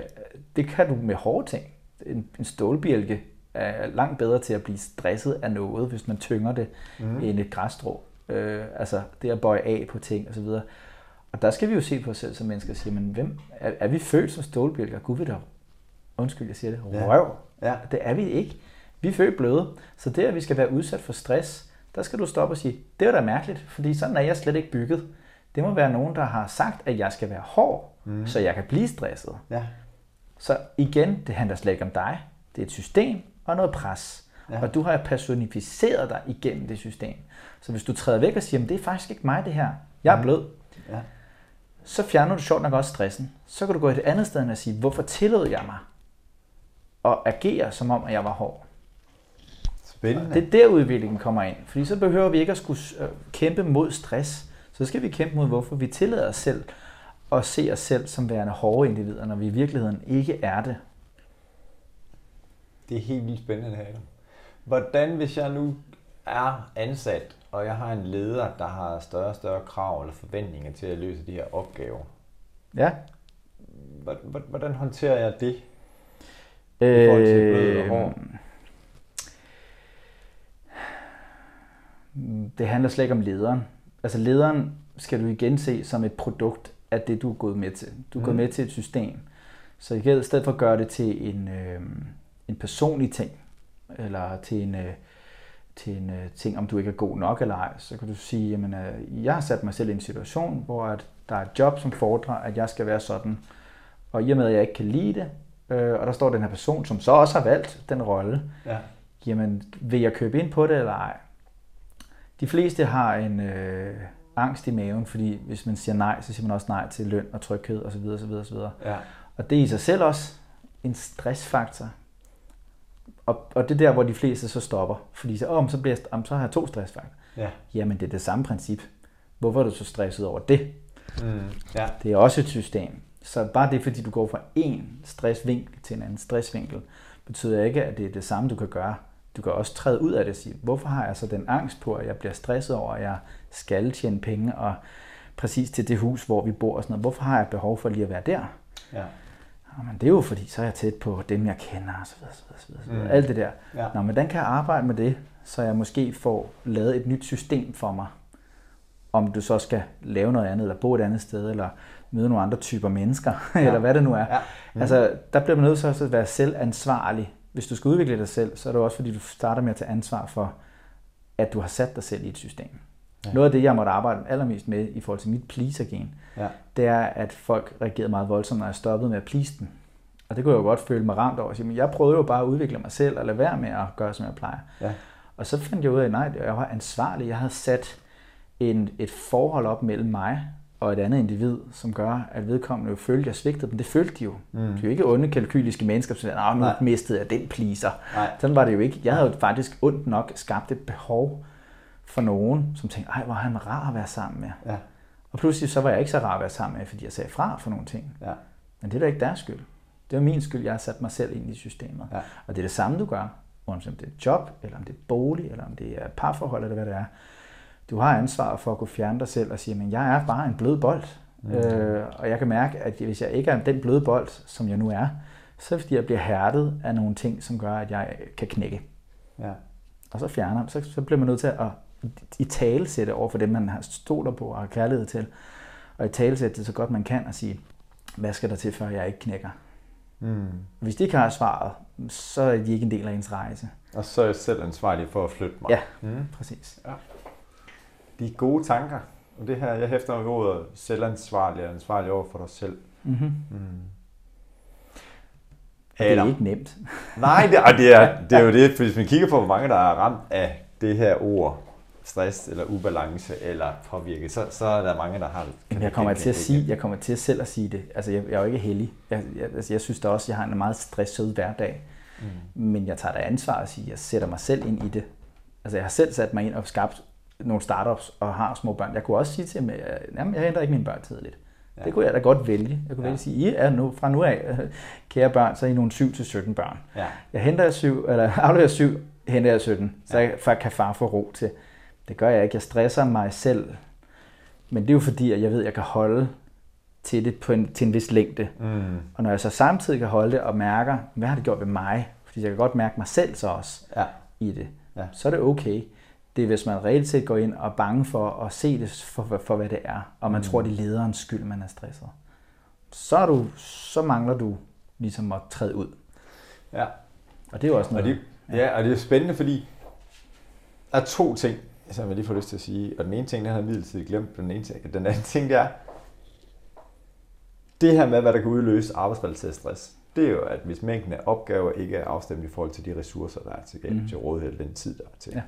det kan du med hårde ting. En, en stålbjælke er langt bedre til at blive stresset af noget, hvis man tynger det, mm. end et græsstrå. Øh, altså det at bøje af på ting osv. Og der skal vi jo se på os selv som mennesker og sige, men hvem, er, er vi født som stålbjælker? Gud ved det, undskyld, jeg siger det, røv. Ja. ja. Det er vi ikke. Vi er født bløde. Så det, at vi skal være udsat for stress, der skal du stoppe og sige, det er da mærkeligt, fordi sådan er jeg slet ikke bygget. Det må være nogen, der har sagt, at jeg skal være hård, mm. så jeg kan blive stresset. Ja. Så igen, det handler slet ikke om dig. Det er et system og noget pres. Ja. Og du har personificeret dig igennem det system. Så hvis du træder væk og siger, at det er faktisk ikke mig det her, jeg er mm. blød, ja. så fjerner du sjovt nok også stressen. Så kan du gå et andet sted og sige, hvorfor tillod jeg mig at agere som om, at jeg var hård? Spændende. Det er der udviklingen kommer ind. Fordi så behøver vi ikke at skulle øh, kæmpe mod stress. Så skal vi kæmpe mod, hvorfor vi tillader os selv at se os selv som værende hårde individer, når vi i virkeligheden ikke er det. Det er helt vildt spændende her. Hvordan, hvis jeg nu er ansat, og jeg har en leder, der har større og større krav eller forventninger til at løse de her opgaver. Ja. Hvordan håndterer jeg det? I forhold til blød og Det handler slet ikke om lederen. Altså lederen skal du igen se som et produkt af det, du er gået med til. Du er mm. gået med til et system. Så i stedet for at gøre det til en, øh, en personlig ting, eller til en, øh, til en øh, ting, om du ikke er god nok eller ej, så kan du sige, jamen, øh, jeg har sat mig selv i en situation, hvor at der er et job, som fordrer, at jeg skal være sådan, og i og med, at jeg ikke kan lide det, øh, og der står den her person, som så også har valgt den rolle, ja. jamen, vil jeg købe ind på det eller ej? De fleste har en øh, angst i maven, fordi hvis man siger nej, så siger man også nej til løn og tryghed osv. osv., osv. Ja. Og det er i sig selv også en stressfaktor. Og, og det er der, hvor de fleste så stopper. Fordi så, oh, så, bliver jeg, om, så har jeg to stressfaktorer. Ja. Jamen, det er det samme princip. Hvorfor er du så stresset over det? Mm. Ja. Det er også et system. Så bare det, fordi du går fra en stressvinkel til en anden stressvinkel, betyder ikke, at det er det samme, du kan gøre. Du kan også træde ud af det og sige, hvorfor har jeg så den angst på, at jeg bliver stresset over, at jeg skal tjene penge, og præcis til det hus, hvor vi bor og sådan noget. Hvorfor har jeg behov for lige at være der? Ja. Jamen, det er jo fordi, så er jeg tæt på dem, jeg kender, og så videre, så videre, så videre. Mm. Alt det der. Ja. Nå, men hvordan kan jeg arbejde med det, så jeg måske får lavet et nyt system for mig? Om du så skal lave noget andet, eller bo et andet sted, eller møde nogle andre typer mennesker, ja. eller hvad det nu er. Ja. Mm. Altså, der bliver man nødt til at være selvansvarlig. Hvis du skal udvikle dig selv, så er det også fordi, du starter med at tage ansvar for, at du har sat dig selv i et system. Ja. Noget af det, jeg måtte arbejde allermest med i forhold til mit pleaser-gen, ja. det er, at folk reagerede meget voldsomt, når jeg stoppede med at please dem. Og det kunne jeg jo godt føle mig ramt over. Men jeg prøvede jo bare at udvikle mig selv og lade være med at gøre, som jeg plejer. Ja. Og så fandt jeg ud af, at nej, jeg var ansvarlig. Jeg havde sat en, et forhold op mellem mig og et andet individ, som gør, at vedkommende jo følte, at jeg svigtede dem. Det følte de jo. Mm. De er jo ikke onde kalkyliske mennesker, som siger, nu mistede jeg den pleaser. Nej. Sådan var det jo ikke. Jeg havde jo faktisk ondt nok skabt et behov for nogen, som tænkte, ej, hvor er han rar at være sammen med. Ja. Og pludselig så var jeg ikke så rar at være sammen med, fordi jeg sagde fra for nogle ting. Ja. Men det er da ikke deres skyld. Det er min skyld, jeg har sat mig selv ind i systemet. Ja. Og det er det samme, du gør, uanset om det er job, eller om det er bolig, eller om det er parforhold, eller hvad det er. Du har ansvar for at kunne fjerne dig selv og sige, at jeg er bare en blød bold. Mm. Øh, og jeg kan mærke, at hvis jeg ikke er den bløde bold, som jeg nu er, så er det fordi, jeg bliver hærdet af nogle ting, som gør, at jeg kan knække. Ja. Og så fjerner så, så bliver man nødt til at i tale sætte over for dem, man har stoler på og har kærlighed til. Og i tale sætte det så godt man kan og sige, hvad skal der til, før jeg ikke knækker? Mm. Hvis de ikke har svaret, så er de ikke en del af ens rejse. Og så er jeg selv ansvarlig for at flytte mig. Ja, mm. præcis. Ja. De gode tanker. Og det her, jeg hæfter med ordet selvansvarlig og ansvarlig over for dig selv. Mm-hmm. Mm. Det er ikke nemt. Nej, det, det, er, det er jo det, hvis man kigger på, hvor mange der er ramt af det her ord, stress eller ubalance eller påvirket, så, så er der mange, der har det. Jeg kommer til at sige, jeg kommer til at selv at sige det. Altså, jeg, jeg er jo ikke heldig. Jeg, jeg, altså, jeg synes da også, jeg har en meget stresset hverdag. Mm. Men jeg tager da ansvar at sige, at jeg sætter mig selv ind i det. Altså, jeg har selv sat mig ind og skabt nogle startups og har små børn. Jeg kunne også sige til dem, at jeg henter ikke mine børn tidligt. Ja. Det kunne jeg da godt vælge. Jeg kunne ja. vælge at sige, I er nu, fra nu af, kære børn, så er I nogle 7-17 børn. Ja. Jeg henter jeg 7, eller afleverer 7, henter jeg 17, så ja. jeg, kan far få ro til. Det gør jeg ikke. Jeg stresser mig selv. Men det er jo fordi, at jeg ved, at jeg kan holde til det på en, til en vis længde. Mm. Og når jeg så samtidig kan holde det og mærker, hvad har det gjort ved mig? Fordi jeg kan godt mærke mig selv så også ja. i det. Ja. Så er det okay. Det er, hvis man reelt set går ind og er bange for at se det for, for, for hvad det er, og man mm. tror, det er lederens skyld, man er stresset. Så, er du, så mangler du ligesom at træde ud. Ja. Og det er jo også noget. Og det, ja, og det er spændende, fordi der er to ting, som jeg lige får lyst til at sige. Og den ene ting, den har jeg midlertidigt glemt. Den, ene ting, den anden ting, det er, det her med, hvad der kan udløse arbejdsrelateret stress, det er jo, at hvis mængden af opgaver ikke er afstemt i forhold til de ressourcer, der er til, mm. til rådighed, den tid, der er til. Ja.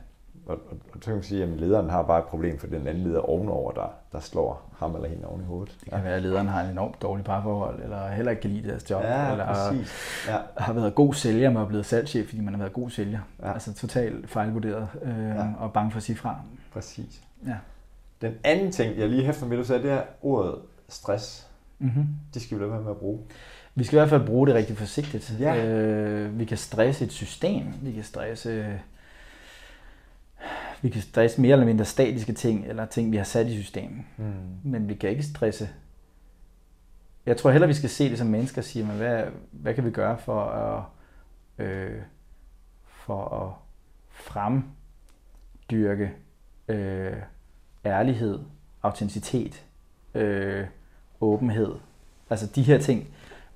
Og, og, og så kan man sige, at lederen har bare et problem for den anden leder ovenover, der, der slår ham eller hende oven i hovedet. Det kan være, at lederen har en enormt dårlig parforhold, eller heller ikke kan lide deres job, ja, eller præcis. Ja. har været god sælger, men er blevet salgschef, fordi man har været god sælger. Ja. Altså totalt fejlvurderet øh, ja. og bange for at sige fra. Præcis. Ja. Den anden ting, jeg lige hæfter med, du sagde, det er ordet stress. Mm-hmm. Det skal vi lade være med at bruge. Vi skal i hvert fald bruge det rigtig forsigtigt. Ja. Øh, vi kan stresse et system, vi kan stresse vi kan stresse mere eller mindre statiske ting, eller ting, vi har sat i systemet. Mm. Men vi kan ikke stresse. Jeg tror heller, vi skal se det som mennesker og sige, men hvad, hvad kan vi gøre for at, øh, for at fremdyrke øh, ærlighed, autenticitet, øh, åbenhed. Altså de her ting.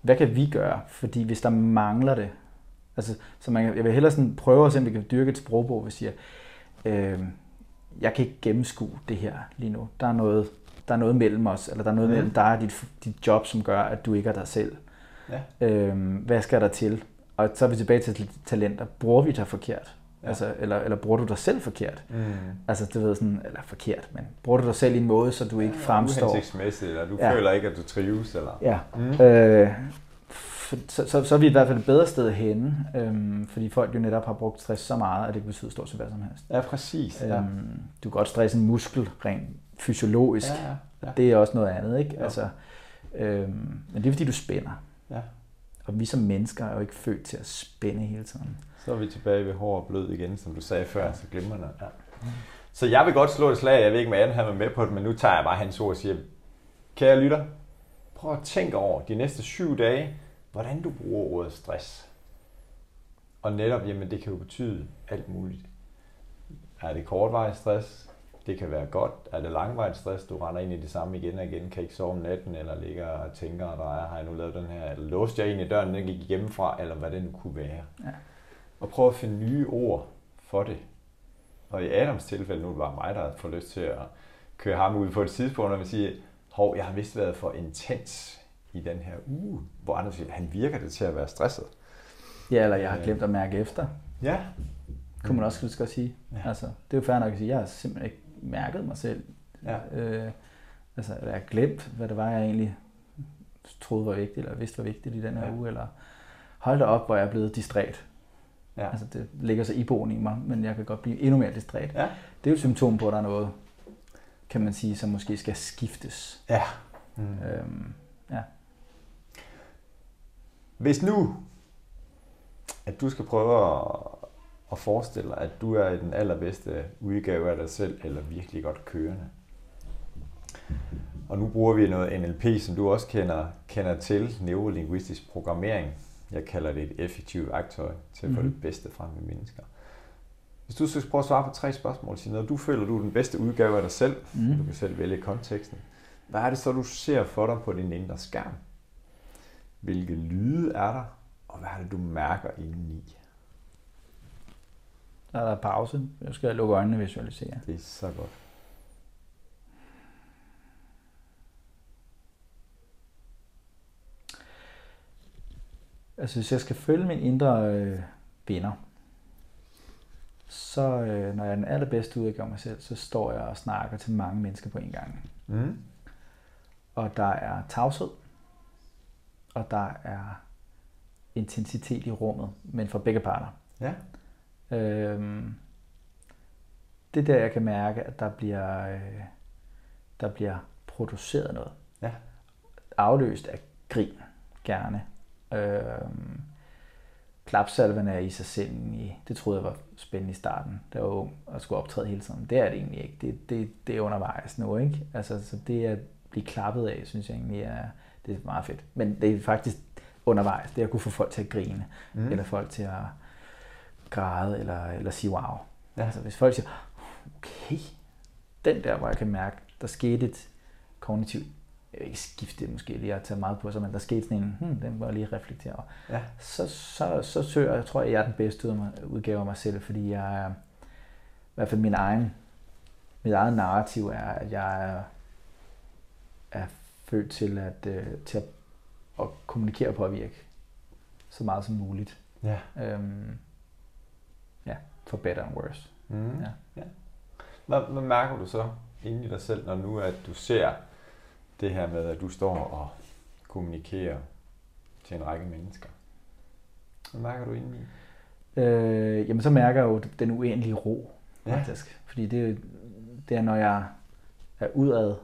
Hvad kan vi gøre? Fordi hvis der mangler det, altså, så man, jeg vil hellere sådan prøve at se, om vi kan dyrke et sprogbog, hvor vi siger, øh, jeg kan ikke gennemskue det her lige nu. Der er noget, der er noget mellem os, eller der er noget mm. mellem dig og dit, dit job, som gør, at du ikke er dig selv. Ja. Øh, hvad skal der til? Og så er vi tilbage til talenter. Bruger vi dig forkert? Ja. Altså, eller, eller bruger du dig selv forkert? Mm. Altså, du ved sådan, eller forkert, men bruger du dig selv i en måde, så du ikke ja, fremstår... Uhensigtsmæssigt, eller du ja. føler ikke, at du trives, eller... Ja. Mm. Øh, så, så, så er vi i hvert fald et bedre sted henne, øhm, fordi folk jo netop har brugt stress så meget, at det betyder stort set hvad som helst. Ja, præcis. Ja. Øhm, du kan godt stresse en muskel rent fysiologisk. Ja, ja, ja. Det er også noget andet, ikke? Altså, øhm, men det er fordi, du spænder. Ja. Og vi som mennesker er jo ikke født til at spænde hele tiden. Så er vi tilbage ved hård og blød igen, som du sagde før, så glemmer det. Ja. Så jeg vil godt slå et slag, jeg ved ikke, om Anne har med på det, men nu tager jeg bare hans ord og siger, kære lytter, prøv at tænke over de næste syv dage, hvordan du bruger ordet stress. Og netop, jamen det kan jo betyde alt muligt. Er det kortvarig stress? Det kan være godt. Er det langvarig stress? Du render ind i det samme igen og igen, kan ikke sove om natten, eller ligger og tænker, der er, har jeg nu lavet den her, eller låste jeg ind i døren, den gik hjemmefra, eller hvad det nu kunne være. Ja. Og prøv at finde nye ord for det. Og i Adams tilfælde, nu er det bare mig, der får lyst til at køre ham ud på et tidspunkt, og vil sige, hov, jeg har vist været for intens i den her uge, hvor andre siger, han virker det til at være stresset. Ja, eller jeg har glemt at mærke efter. Ja. Kunne man også godt sige. Ja. Altså, det er jo fair nok at sige, jeg har simpelthen ikke mærket mig selv. Ja. Øh, altså, jeg har glemt, hvad det var, jeg egentlig troede var vigtigt, eller vidste var vigtigt i den her ja. uge, eller hold da op, hvor jeg er blevet distræt. Ja. Altså, det ligger så iboende i mig, men jeg kan godt blive endnu mere distræt. Ja. Det er jo et symptom på, at der er noget, kan man sige, som måske skal skiftes. Ja. Mm. Øhm. Hvis nu, at du skal prøve at, at forestille dig, at du er i den allerbedste udgave af dig selv, eller virkelig godt kørende. Og nu bruger vi noget NLP, som du også kender, kender til, neurolinguistisk programmering. Jeg kalder det et effektivt værktøj til at få mm-hmm. det bedste frem med mennesker. Hvis du skal prøve at svare på tre spørgsmål, så når du føler, du er den bedste udgave af dig selv, mm. du kan selv vælge konteksten, hvad er det så, du ser for dig på din indre skærm? Hvilke lyde er der, og hvad er det, du mærker indeni? Der er der pause. Jeg skal lukke øjnene og visualisere. Det er så godt. Altså, hvis jeg skal følge min indre øh, venner, så øh, når jeg er den allerbedste udgave af mig selv, så står jeg og snakker til mange mennesker på en gang. Mm. Og der er tavshed, og der er intensitet i rummet, men fra begge parter. Ja. Øhm, det er der, jeg kan mærke, at der bliver, øh, der bliver produceret noget. Ja. Afløst af grin, gerne. Øhm, klapsalven er i sig selv i, det troede jeg var spændende i starten, da jeg var ung og skulle optræde hele tiden. Det er det egentlig ikke. Det, det, det er undervejs nu, ikke? Altså, så det at blive klappet af, synes jeg egentlig er, det er meget fedt. Men det er faktisk undervejs, det at kunne få folk til at grine, mm. eller folk til at græde, eller, eller sige wow. Ja. Altså hvis folk siger, okay, den der, hvor jeg kan mærke, der skete et kognitivt jeg ikke skifte det måske lige at tage meget på sig, men der skete sådan en, hmm, den må jeg lige reflektere over. Ja. Så, så, så søger jeg, tror jeg, jeg er den bedste udgave af mig selv, fordi jeg er, i hvert fald min egen, mit eget narrativ er, at jeg er, er født til at, uh, til at, at kommunikere og påvirke så meget som muligt. Ja. Øhm, ja, for better and worse. Mm. Ja. ja. Hvad, hvad mærker du så inde i dig selv, når nu at du ser det her med, at du står og kommunikerer til en række mennesker. Hvad mærker du inde i? Øh, jamen så mærker jeg jo den uendelige ro, faktisk. Ja. Fordi det, det er, når jeg er udad,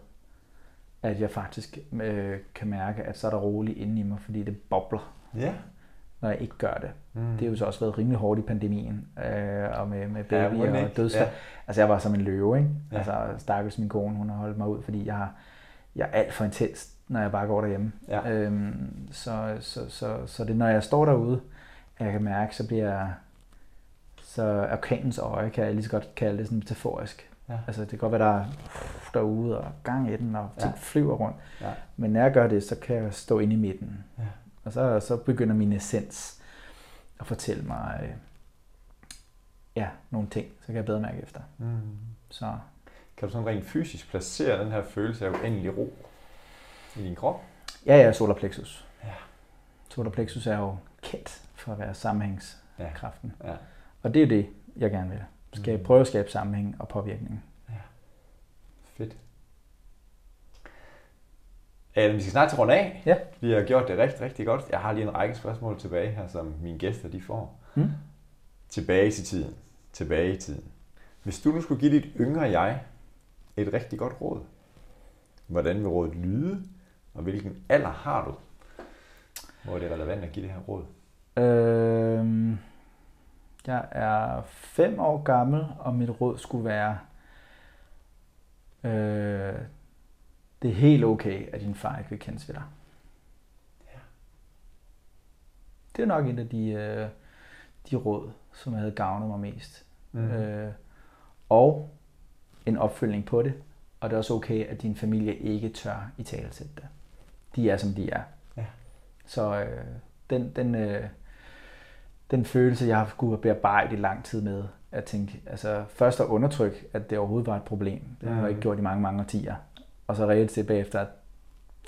at jeg faktisk øh, kan mærke, at så er der roligt inde i mig, fordi det bobler. Ja. Når jeg ikke gør det. Mm. Det har jo så også været rimelig hårdt i pandemien, øh, og med, med baby ja, og dødsfald. Ja. Altså jeg var som en løve, ikke? Ja. Altså stakkels min kone, hun har holdt mig ud, fordi jeg har jeg er alt for intens, når jeg bare går derhjemme. Ja. Øhm, så, så, så, så det når jeg står derude, jeg kan mærke, så bliver jeg, så orkanens øje, kan jeg lige så godt kalde det sådan metaforisk. Ja. Altså det kan godt være, der er derude og gang i den, og ting ja. flyver rundt. Ja. Men når jeg gør det, så kan jeg stå inde i midten. Ja. Og så, så begynder min essens at fortælle mig øh, ja, nogle ting, så kan jeg bedre mærke efter. Mm. Så kan du sådan rent fysisk placere den her følelse af uendelig ro i din krop? Ja, ja, solar plexus. Ja. Solar plexus er jo kendt for at være sammenhængskraften. Ja. Ja. Og det er det, jeg gerne vil. Skal mm. prøve at skabe sammenhæng og påvirkning. Ja. Fedt. Adam, vi skal snart til rundt af. Ja. Vi har gjort det rigtig, rigtig godt. Jeg har lige en række spørgsmål tilbage her, som mine gæster de får. Mm. Tilbage til tiden. Tilbage i tiden. Hvis du nu skulle give dit yngre jeg et rigtig godt råd. Hvordan vil rådet lyde, og hvilken alder har du? Hvor er det relevant at give det her råd? Øhm, jeg er fem år gammel, og mit råd skulle være, øh, det er helt okay, at din far ikke vil kendes ved dig. Ja. Det er nok en af de, øh, de råd, som havde gavnet mig mest. Mm. Øh, og en opfølgning på det, og det er også okay, at din familie ikke tør i tale til det. De er, som de er. Ja. Så øh, den, den, øh, den følelse, jeg har skulle bearbejde i lang tid med, at tænke, altså først at undertrykke, at det overhovedet var et problem. Det har jeg ikke gjort i mange, mange årtier. Og så reelt set bagefter at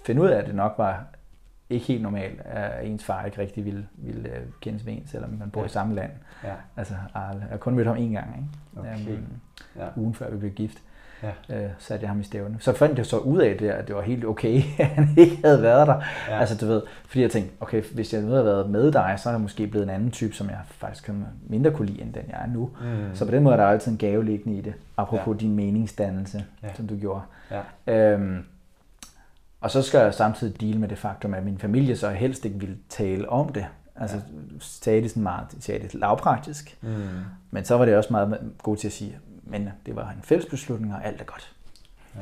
finde ud af, at det nok var ikke helt normalt, at ens far ikke rigtig ville, ville uh, kendes med en, selvom man bor ja. i samme land. Ja. Altså, jeg har kun mødt ham en gang, ikke? Okay. Um, ja. ugen før vi blev gift. Ja. Øh, satte jeg ham i stævne. Så fandt jeg så ud af det, at det var helt okay, at han ikke havde været der. Ja. Altså du ved, fordi jeg tænkte, okay, hvis jeg nu havde været med dig, så er jeg måske blevet en anden type, som jeg faktisk mindre kunne lide, end den jeg er nu. Mm. Så på den måde er der altid en gave liggende i det, apropos ja. din meningsdannelse, ja. som du gjorde. Ja. Øhm, og så skal jeg samtidig deal med det faktum, at min familie så helst ikke ville tale om det. Altså ja. sagde det sådan meget, sagde det lavpraktisk. Mm. Men så var det også meget god til at sige, men det var en fælles beslutning, og alt er godt. Ja.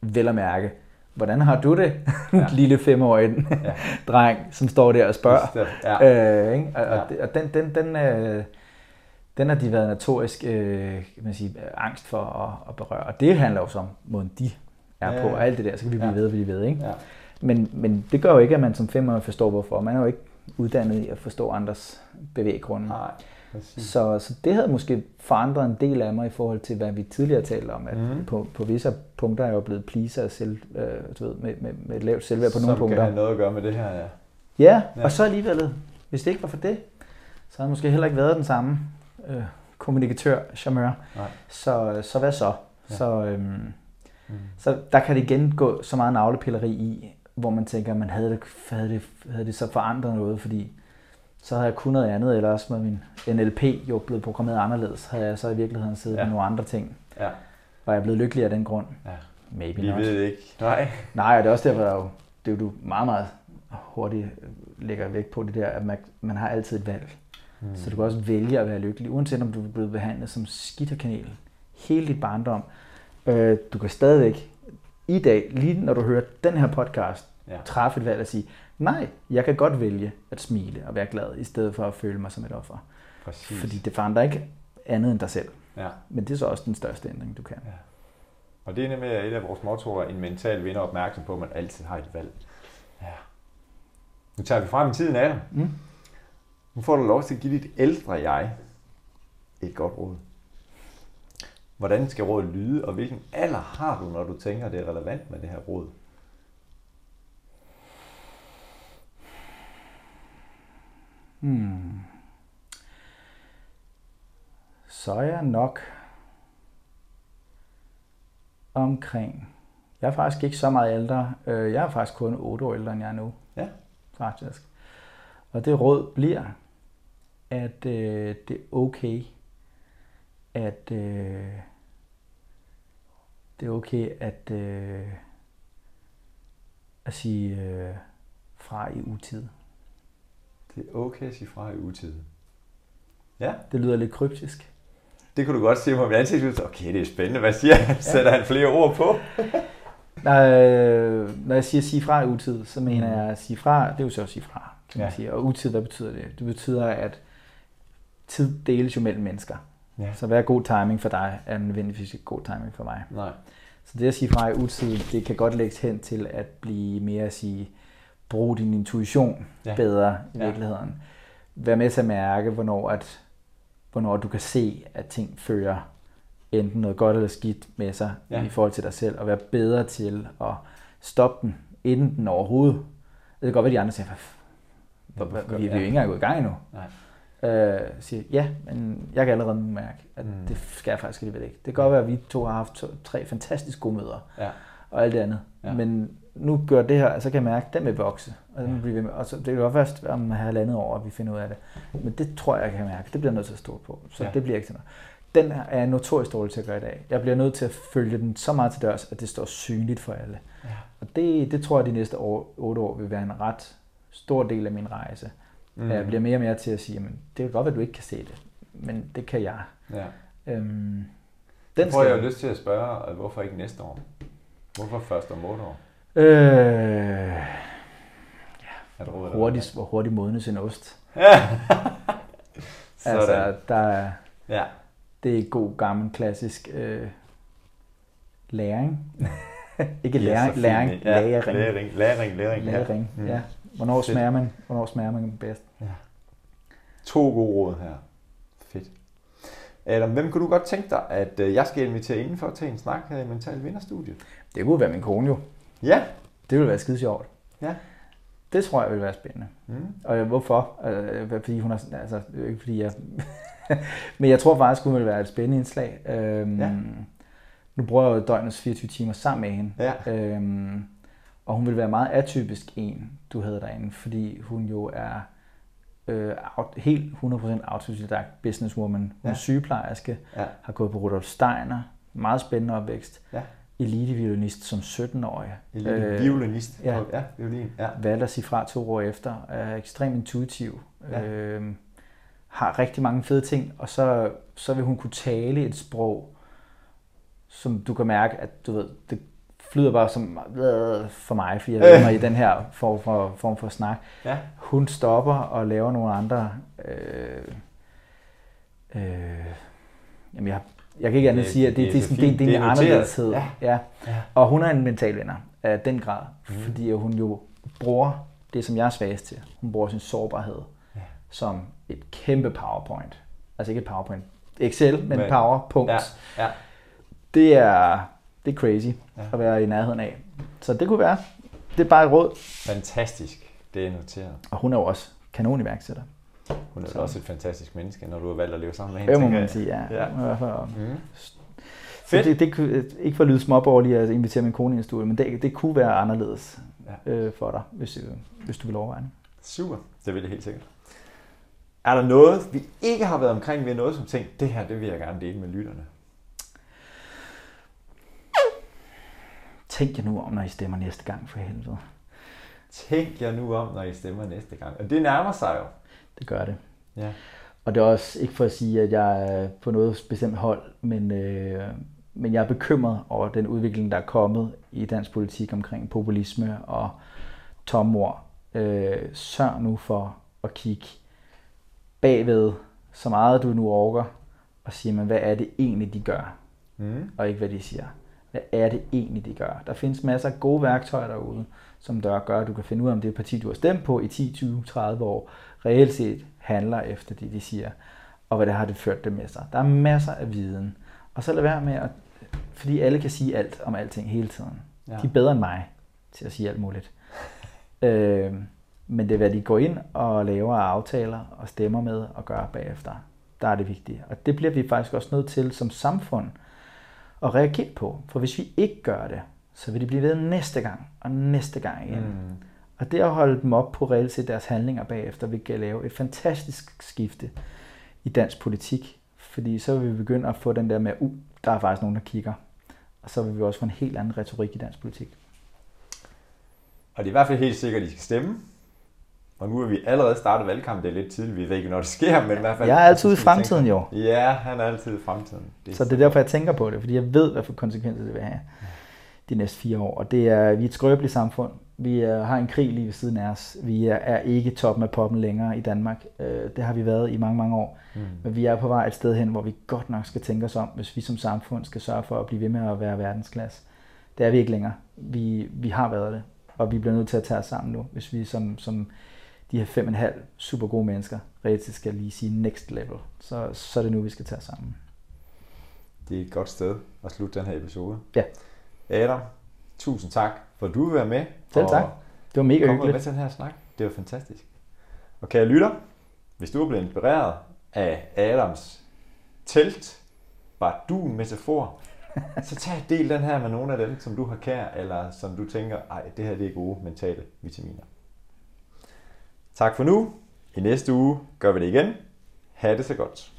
Vel at mærke, hvordan har du det, ja. lille femårig ja. dreng, som står der og spørger. Ja. Øh, ikke? Og, ja. og den, den, den, øh, den har de været notorisk øh, kan man sige, angst for at, at berøre. Og det handler jo om måden de er ja, på, og alt det der, så kan vi blive ja. ved, vi ved. Ikke? Ja. Men, men det gør jo ikke, at man som femårig forstår, hvorfor. Man er jo ikke uddannet i at forstå andres bevæggrunde. Nej. Så, så det havde måske forandret en del af mig i forhold til, hvad vi tidligere talte om, at mm. på, på visse punkter er jeg jo blevet pleaser selv, øh, du ved, med, med, med et lavt selvværd på Som nogle punkter. Som kan have noget at gøre med det her, ja. Ja, ja. og så alligevel, hvis det ikke var for det, så havde jeg måske heller ikke været den samme øh, kommunikatør, charmeur. Så, så hvad så? Ja. Så, øhm, mm. så der kan det igen gå så meget navlepilleri i, hvor man tænker, man havde det, havde det, havde det så forandret noget, fordi så havde jeg kun noget andet, eller også med min NLP jo blevet programmeret anderledes, havde jeg så i virkeligheden siddet ja. med nogle andre ting. Ja. Var jeg blevet lykkelig af den grund? Ja. Maybe Vi not. ved det ikke. Nej. Nej, og det er også derfor, at jo, det er jo du meget, meget hurtigt lægger vægt på det der, at man, man har altid et valg. Mm. Så du kan også vælge at være lykkelig, uanset om du er blevet behandlet som skitterkanel hele dit barndom. Øh, du kan stadigvæk i dag, lige når du hører den her podcast, ja. træffe et valg og sige, nej, jeg kan godt vælge at smile og være glad, i stedet for at føle mig som et offer. Præcis. Fordi det forandrer ikke andet end dig selv. Ja. Men det er så også den største ændring, du kan. Ja. Og det er nemlig et af vores mottoer, en mental vinder opmærksom på, at man altid har et valg. Ja. Nu tager vi frem i tiden af dig. Mm. Nu får du lov til at give dit ældre jeg et godt råd. Hvordan skal rådet lyde, og hvilken alder har du, når du tænker, at det er relevant med det her råd? Hmm. Så er jeg nok omkring... Jeg er faktisk ikke så meget ældre. Øh, jeg er faktisk kun 8 år ældre, end jeg er nu. Ja. Faktisk. Og det råd bliver, at øh, det er okay, at øh, det er okay at, øh, at sige øh, fra i utid. Det er okay at sige fra i utid. Ja. Det lyder lidt kryptisk. Det kunne du godt sige mig om ansigtsudtryk. Okay, det er spændende. Hvad siger han? Sætter han flere ord på? når, øh, når jeg siger sige fra i utid, så mener mm. jeg at sige fra, det er jo så at sige fra, kan ja. man sige. Og utid, hvad betyder det? Det betyder, at tid deles jo mellem mennesker. Ja. Så hvad er god timing for dig, er nødvendigvis ikke god timing for mig. Nej. Så det at sige fra i utid, det kan godt lægges hen til at blive mere at sige, brug din intuition ja. bedre i ja. virkeligheden. Vær med til at mærke, hvornår, at, hvornår du kan se, at ting fører enten noget godt eller skidt med sig ja. i forhold til dig selv, og være bedre til at stoppe den, inden den overhovedet. Det kan godt være, de andre siger, vi, vi er jo ikke engang gået i gang endnu. Nej øh, siger, ja, men jeg kan allerede mærke, at mm. det skal jeg faktisk alligevel ikke. Det kan godt være, at vi to har haft to, tre fantastisk gode møder, ja. Og alt det andet. Ja. Men nu gør det her, så kan jeg mærke, at den vil vokse. Og, den ja. ved Og så, det kan godt først om halvandet år, at vi finder ud af det. Men det tror jeg, jeg kan mærke. Det bliver jeg nødt til at stå på. Så ja. det bliver ikke til noget. Den er jeg notorisk dårlig til at gøre i dag. Jeg bliver nødt til at følge den så meget til dørs, at det står synligt for alle. Ja. Og det, det tror jeg, de næste år, otte år vil være en ret stor del af min rejse. Mm. Jeg bliver mere og mere til at sige, at det kan godt være, at du ikke kan se det, men det kan jeg. Ja. Øhm, den får jeg jo lyst til at spørge, hvorfor ikke næste år? Hvorfor først om otte år? Øh, ja, hvor, hurtigt, hvor hurtigt modnes en ost. altså, der er, ja. det er god, gammel, klassisk øh, læring. ikke læring, læring, ja, læring. Læring, læring, læring. læring. Ja. Mm. ja. Hvornår smager man, hvornår smager man bedst? Ja. To gode råd her. Fedt. Adam, hvem kunne du godt tænke dig, at øh, jeg skal invitere inden for at tage en snak her i Mental Vinderstudiet? Det kunne være min kone jo. Ja. Det ville være skide sjovt. Ja. Det tror jeg ville være spændende. Mm. Og hvorfor? Øh, fordi hun er, altså, ikke fordi jeg... Men jeg tror faktisk, hun ville være et spændende indslag. Øhm, ja. Nu bruger jeg jo døgnets 24 timer sammen med hende. Ja. Øhm, og hun vil være meget atypisk en, du havde derinde, fordi hun jo er øh, helt 100% autodidakt businesswoman. Hun ja. er sygeplejerske, ja. har gået på Rudolf Steiner, meget spændende opvækst. Ja. Elite-violinist som 17-årig. Elite-violinist? Øh, ja, ja, violin. Ja. Valgte at sige fra to år efter. Er ekstremt intuitiv. Ja. Øh, har rigtig mange fede ting, og så, så vil hun kunne tale et sprog, som du kan mærke, at du ved, det flyder bare som øh, for mig, fordi jeg øh. i den her form for, form for snak. Ja. Hun stopper og laver nogle andre... Øh, øh, jamen jeg, jeg kan ikke andet sige, at det, det, det, det, det, det, det er en anderledeshed. Ja. Ja. ja. Og hun er en mental vinder af den grad, mm. fordi hun jo bruger det, som jeg er svagest til. Hun bruger sin sårbarhed ja. som et kæmpe powerpoint. Altså ikke et powerpoint. Excel, men, men powerpunkt. Ja. Ja. Det er det er crazy ja. at være i nærheden af. Så det kunne være. Det er bare et råd. Fantastisk. Det er noteret. Og hun er jo også kanon iværksætter. Hun er så. også et fantastisk menneske, når du har valgt at leve sammen med hende. Det må man sige, ja. ja. ja. Mm. Fedt. Det, det, det, ikke for at lyde småborgerlig at invitere min kone i en studie, men det, det kunne være anderledes ja. øh, for dig, hvis, øh, hvis du vil overveje det. Super, det vil jeg helt sikkert. Er der noget, vi ikke har været omkring, vi noget som tænkt, det her, det vil jeg gerne dele med lytterne? Tænk jer nu om, når I stemmer næste gang, for helvede. Tænk jer nu om, når I stemmer næste gang. Og det nærmer sig jo. Det gør det. Ja. Og det er også ikke for at sige, at jeg er på noget bestemt hold, men, øh, men jeg er bekymret over den udvikling, der er kommet i dansk politik omkring populisme og tomord. Øh, sørg nu for at kigge bagved, så meget du nu orker, og sige, men hvad er det egentlig, de gør? Mm. Og ikke hvad de siger. Hvad er det egentlig, de gør? Der findes masser af gode værktøjer derude, som der gør, at du kan finde ud af, om det parti, du har stemt på i 10, 20, 30 år, reelt set handler efter det, de siger, og hvad det har det ført det med sig. Der er masser af viden. Og så lad være med at, fordi alle kan sige alt om alting hele tiden. Ja. De er bedre end mig til at sige alt muligt. øh, men det er, hvad de går ind og laver af aftaler og stemmer med og gør bagefter. Der er det vigtige. Og det bliver vi faktisk også nødt til som samfund at reagere på. For hvis vi ikke gør det, så vil de blive ved næste gang og næste gang igen. Mm. Og det at holde dem op på reelt set deres handlinger bagefter, vil lave et fantastisk skifte i dansk politik. Fordi så vil vi begynde at få den der med, uh, der er faktisk nogen, der kigger. Og så vil vi også få en helt anden retorik i dansk politik. Og det er i hvert fald helt sikkert, at de skal stemme. Og nu er vi allerede startet valgkampen, det er lidt tidligt, vi ved ikke, når det sker, men i hvert fald... Jeg er altid i fremtiden, jo. Ja, han er altid i fremtiden. Det så det er derfor, jeg tænker på det, fordi jeg ved, hvad for konsekvenser det vil have de næste fire år. Og det er, vi er et skrøbeligt samfund. Vi er, har en krig lige ved siden af os. Vi er, er ikke toppen af poppen længere i Danmark. Øh, det har vi været i mange, mange år. Mm. Men vi er på vej et sted hen, hvor vi godt nok skal tænke os om, hvis vi som samfund skal sørge for at blive ved med at være verdensklasse. Det er vi ikke længere. Vi, vi har været det, og vi bliver nødt til at tage os sammen nu, hvis vi som, som de her fem og en halv super gode mennesker reelt skal lige sige next level. Så, så er det nu, vi skal tage os sammen. Det er et godt sted at slutte den her episode. Ja. Adam, tusind tak, for at du vil være med. Selv tak. Det var mega hyggeligt. med til den her snak. Det var fantastisk. Og kære lytter, hvis du er blevet inspireret af Adams telt, bare du en metafor, så tag del den her med nogle af dem, som du har kær, eller som du tænker, ej, det her det er gode mentale vitaminer. Tak for nu. I næste uge gør vi det igen. Ha' det så godt.